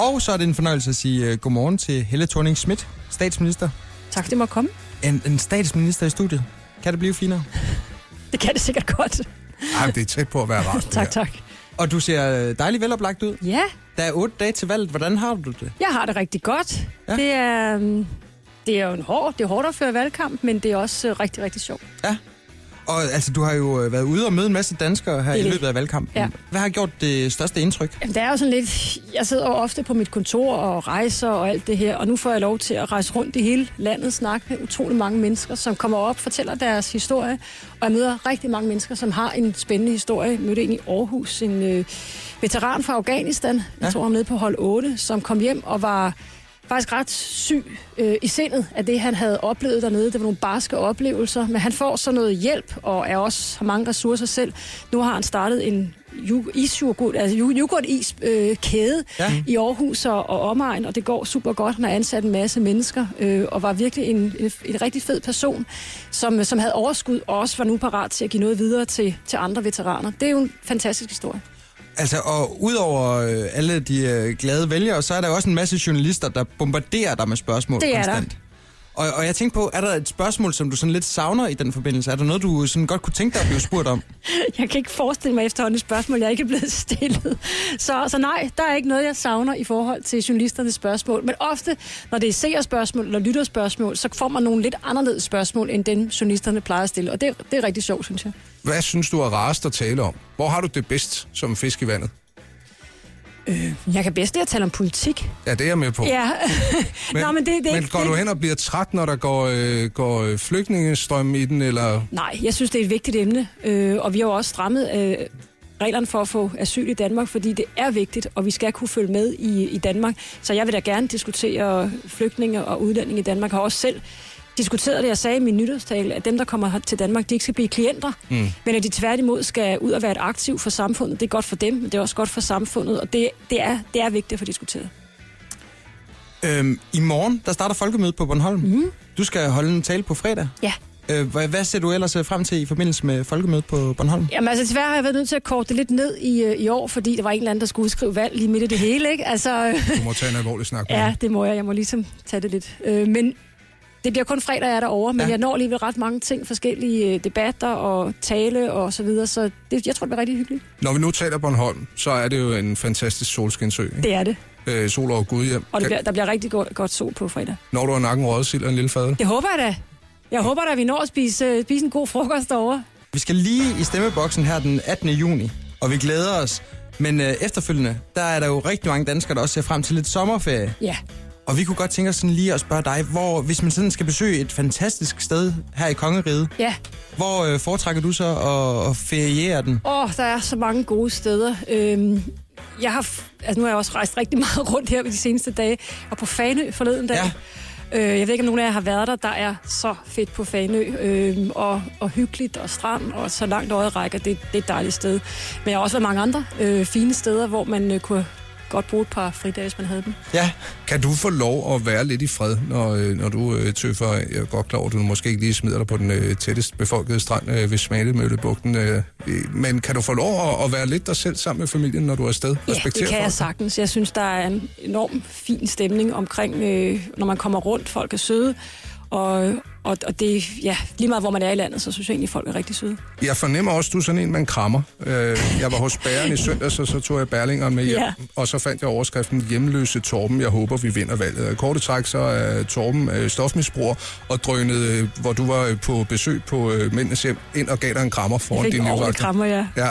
Og så er det en fornøjelse at sige uh, godmorgen til Helle thorning Schmidt, statsminister. Tak, det må komme. En, en statsminister i studiet. Kan det blive finere? Det kan det sikkert godt. Ej, det er tæt på at være rart. Tak, tak. Og du ser øh, dejligt veloplagt ud. Ja, Der er otte dage til valget. Hvordan har du det? jeg har det rigtig godt. Ja. Ja. Det, er, øhm, det er jo en hård, det er hårdt at føre valgkamp, men det er også øh, rigtig, rigtig sjovt. Ja. Og altså, du har jo øh, været ude og møde en masse danskere her Det i løbet af valgkampen. Ja. Hvad har gjort det største indtryk? Jamen, det er jo sådan lidt... Jeg sidder jo ofte på mit kontor og rejser og alt det her, og nu får jeg lov til at rejse rundt i hele landet, snakke med utrolig mange mennesker, som kommer op, fortæller deres historie, og jeg møder rigtig mange mennesker, som har en spændende historie. Jeg mødte en i Aarhus, en øh, veteran fra Afghanistan, jeg Ja. tror han nede på hold 8, som kom hjem og var faktisk ret syg øh, i sindet af det, han havde oplevet dernede. Det var nogle barske oplevelser, men han får så noget hjælp, og er også har mange ressourcer selv. Nu har han startet en isyoghurt, altså yu- yoghurt-is øh, kæde ja. i Aarhus og, og omegn, og det går super godt. Han har ansat en masse mennesker, øh, og var virkelig en, en, en rigtig fed person, som, som havde overskud, og også var nu parat til at give noget videre til, til andre veteraner. Det er jo en fantastisk historie. Altså, og udover øh, alle de øh, glade vælgere, så er der jo også en masse journalister, der bombarderer dig med spørgsmål Det er der. konstant. Og, og jeg tænker på, er der et spørgsmål, som du sådan lidt savner i den forbindelse? Er der noget, du sådan godt kunne tænke dig at blive spurgt om? Jeg kan ikke forestille mig efterhånden et spørgsmål, jeg ikke er blevet stillet. Så, så nej, der er ikke noget, jeg savner i forhold til journalisternes spørgsmål. Men ofte, når det er seerspørgsmål eller lytterspørgsmål, så får man nogle lidt anderledes spørgsmål, end den journalisterne plejer at stille. Og det, det er rigtig sjovt, synes jeg. Hvad synes du er rarest at tale om? Hvor har du det bedst som fisk i vandet? Jeg kan bedst lide at tale om politik. Ja, det er jeg med på. Ja. Men, Nå, men det, det men ikke, går det, du hen og bliver træt, når der går, øh, går øh, flygtningestrøm i den, eller... Nej, jeg synes, det er et vigtigt emne. Øh, og vi har jo også strammet øh, reglerne for at få asyl i Danmark, fordi det er vigtigt, og vi skal kunne følge med i, i Danmark. Så jeg vil da gerne diskutere flygtninge og udlændinge i Danmark. Jeg har også selv diskuteret det, jeg sagde i min nytårstale, at dem, der kommer til Danmark, de ikke skal blive klienter, mm. men at de tværtimod skal ud og være et aktiv for samfundet. Det er godt for dem, men det er også godt for samfundet, og det, det, er, det er vigtigt at få diskuteret. Øhm, I morgen, der starter folkemødet på Bornholm. Mm. Du skal holde en tale på fredag. Ja. Øh, hvad, ser du ellers øh, frem til i forbindelse med folkemødet på Bornholm? Jamen altså, desværre har jeg været nødt til at korte det lidt ned i, øh, i år, fordi der var en eller anden, der skulle udskrive valg lige midt i det hele, ikke? Altså, Du må tage en alvorlig snak Ja, det må jeg. Jeg må ligesom tage det lidt. Øh, men det bliver kun fredag, jeg er derovre, men Ja. jeg når alligevel ret mange ting, forskellige øh, debatter og tale og så videre, så det, jeg tror, det bliver rigtig hyggeligt. Når vi nu taler Bornholm, så er det jo en fantastisk solskinsø. Ikke? Det er det. Øh, sol over Gudhjem. Og det bliver, der bliver rigtig godt, godt sol på fredag. Når du har nakken røget og en lille fadel. Det håber jeg da. Jeg håber da, at vi når at spise, øh, spise en god frokost derovre. Vi skal lige i stemmeboksen her den 18. juni, og vi glæder os. Men øh, efterfølgende, der er der jo rigtig mange danskere, der også ser frem til lidt sommerferie. Ja. Og vi kunne godt tænke os sådan lige at spørge dig, hvor, hvis man sådan skal besøge et fantastisk sted her i Kongeriget, Ja. hvor øh, foretrækker du så at, at feriere den? Åh, oh, der er så mange gode steder. Øhm, jeg har, altså nu har jeg også rejst rigtig meget rundt her de seneste dage, og på Fanø forleden dag. Ja. Øh, jeg ved ikke, om nogen af jer har været der. Der er så fedt på Fanø, øh, og, og hyggeligt, og strand, og så langt øjet rækker. Det, det er et dejligt sted. Men jeg har også været mange andre øh, fine steder, hvor man øh, kunne godt bruge et par fridage, hvis man havde dem. Ja, Kan du få lov at være lidt i fred, når, øh, når du øh, tøffer? Jeg er godt klar over, at du måske ikke lige smider dig på den øh, tættest befolkede strand øh, ved Smalemøllebugten. Øh, øh, men kan du få lov at, at være lidt dig selv sammen med familien, når du er afsted? Ja, Respektere det kan jeg folk? sagtens. Jeg synes, der er en enorm fin stemning omkring, øh, når man kommer rundt. Folk er søde, og, og, og det, ja, lige meget hvor man er i landet, så synes jeg egentlig, folk er rigtig søde. Jeg fornemmer også, at du er sådan en, man krammer. Øh, jeg var hos bæren i søndag, så, så tog jeg bærlingeren med hjem, Ja. og så fandt jeg overskriften Hjemløse Torben. Jeg håber, vi vinder valget. Og Korte træk, så er Torben øh, stofmisbruger og drønede, øh, hvor du var øh, på besøg på øh, Mændenes Hjem, ind og gav dig en krammer Jeg foran din ordentlig livvagter. krammer, ja. Ja.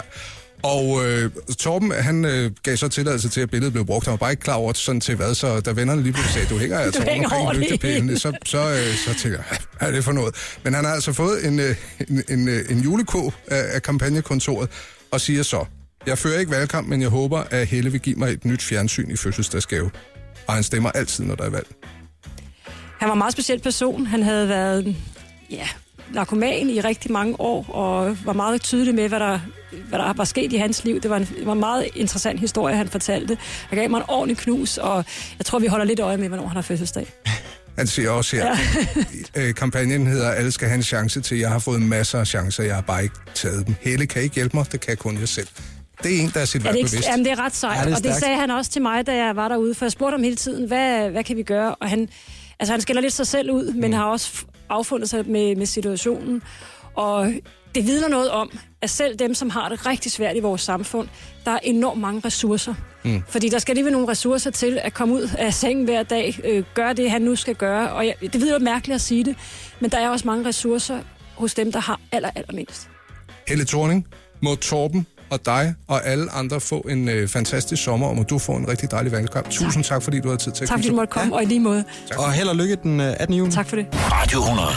Og øh, Torben, han øh, gav så tilladelse til, at billedet blev brugt. Han var bare ikke klar over sådan til hvad, så da vennerne lige pludselig sagde, du hænger altså hænger omkring lygtepælene, så, så, øh, så tænker jeg, hvad er det for noget? Men han har altså fået en, øh, en, en, øh, en julekå af, af kampagnekontoret, og siger så, jeg fører ikke valgkamp, men jeg håber, at Helle vil give mig et nyt fjernsyn i fødselsdagsgave. Og han stemmer altid, når der er valg. Han var en meget speciel person. Han havde været ja, narkoman i rigtig mange år, og var meget tydelig med, hvad der, hvad der var sket i hans liv. Det var en, det var en meget interessant historie, han fortalte. Han gav mig en ordentlig knus, og jeg tror, vi holder lidt øje med, hvornår han har fødselsdag. Han siger også her, ja. kampagnen hedder, alle skal have en chance til. Jeg har fået masser af chancer, jeg har bare ikke taget dem. Helle kan ikke hjælpe mig, det kan kun jeg selv. Det er en, der er sit Er ikke, bevidst. jamen, det er ret sejt, Ja, det er og det sagde han også til mig, da jeg var derude, for jeg spurgte ham hele tiden, hvad, hvad kan vi gøre? Og han, altså, han skiller lidt sig selv ud, men har også affundet sig med, med situationen. Og det vidner noget om, at selv dem, som har det rigtig svært i vores samfund, der er enormt mange ressourcer. Mm. Fordi der skal alligevel nogle ressourcer til at komme ud af sengen hver dag, øh, gøre det, han nu skal gøre. Og jeg, det lyder mærkeligt at sige det, men der er også mange ressourcer hos dem, der har aller, allermindst. Helle Thorning, må Torben og dig og alle andre få en øh, fantastisk sommer, og må du få en rigtig dejlig valgkamp. Tusind tak, fordi du har tid til at Tak fordi du komme. måtte komme, ja. og i lige måde. Og held og lykke den øh, 18. juni. Tak for det. Radio 100.